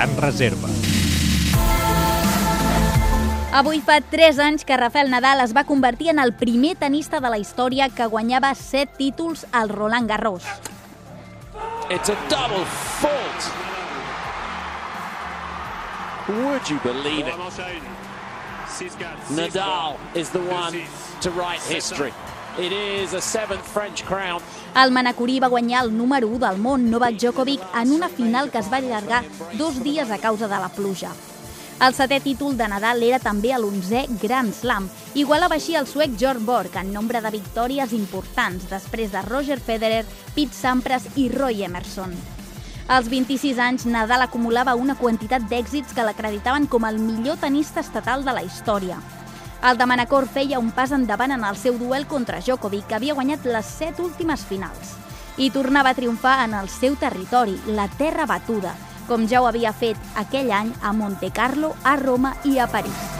gran reserva. Avui fa 3 anys que Rafael Nadal es va convertir en el primer tenista de la història que guanyava 7 títols al Roland Garros. It's a double fault. Would you believe it? Nadal is the one to write history. El manacorí va guanyar el número 1 del món, Novak Djokovic, en una final que es va allargar dos dies a causa de la pluja. El setè títol de Nadal era també l'11è Grand Slam. Igualava així el suec George Borg en nombre de victòries importants després de Roger Federer, Pete Sampras i Roy Emerson. Als 26 anys, Nadal acumulava una quantitat d'èxits que l'acreditaven com el millor tenista estatal de la història. El de Manacor feia un pas endavant en el seu duel contra Djokovic, que havia guanyat les set últimes finals. I tornava a triomfar en el seu territori, la terra batuda, com ja ho havia fet aquell any a Monte Carlo, a Roma i a París.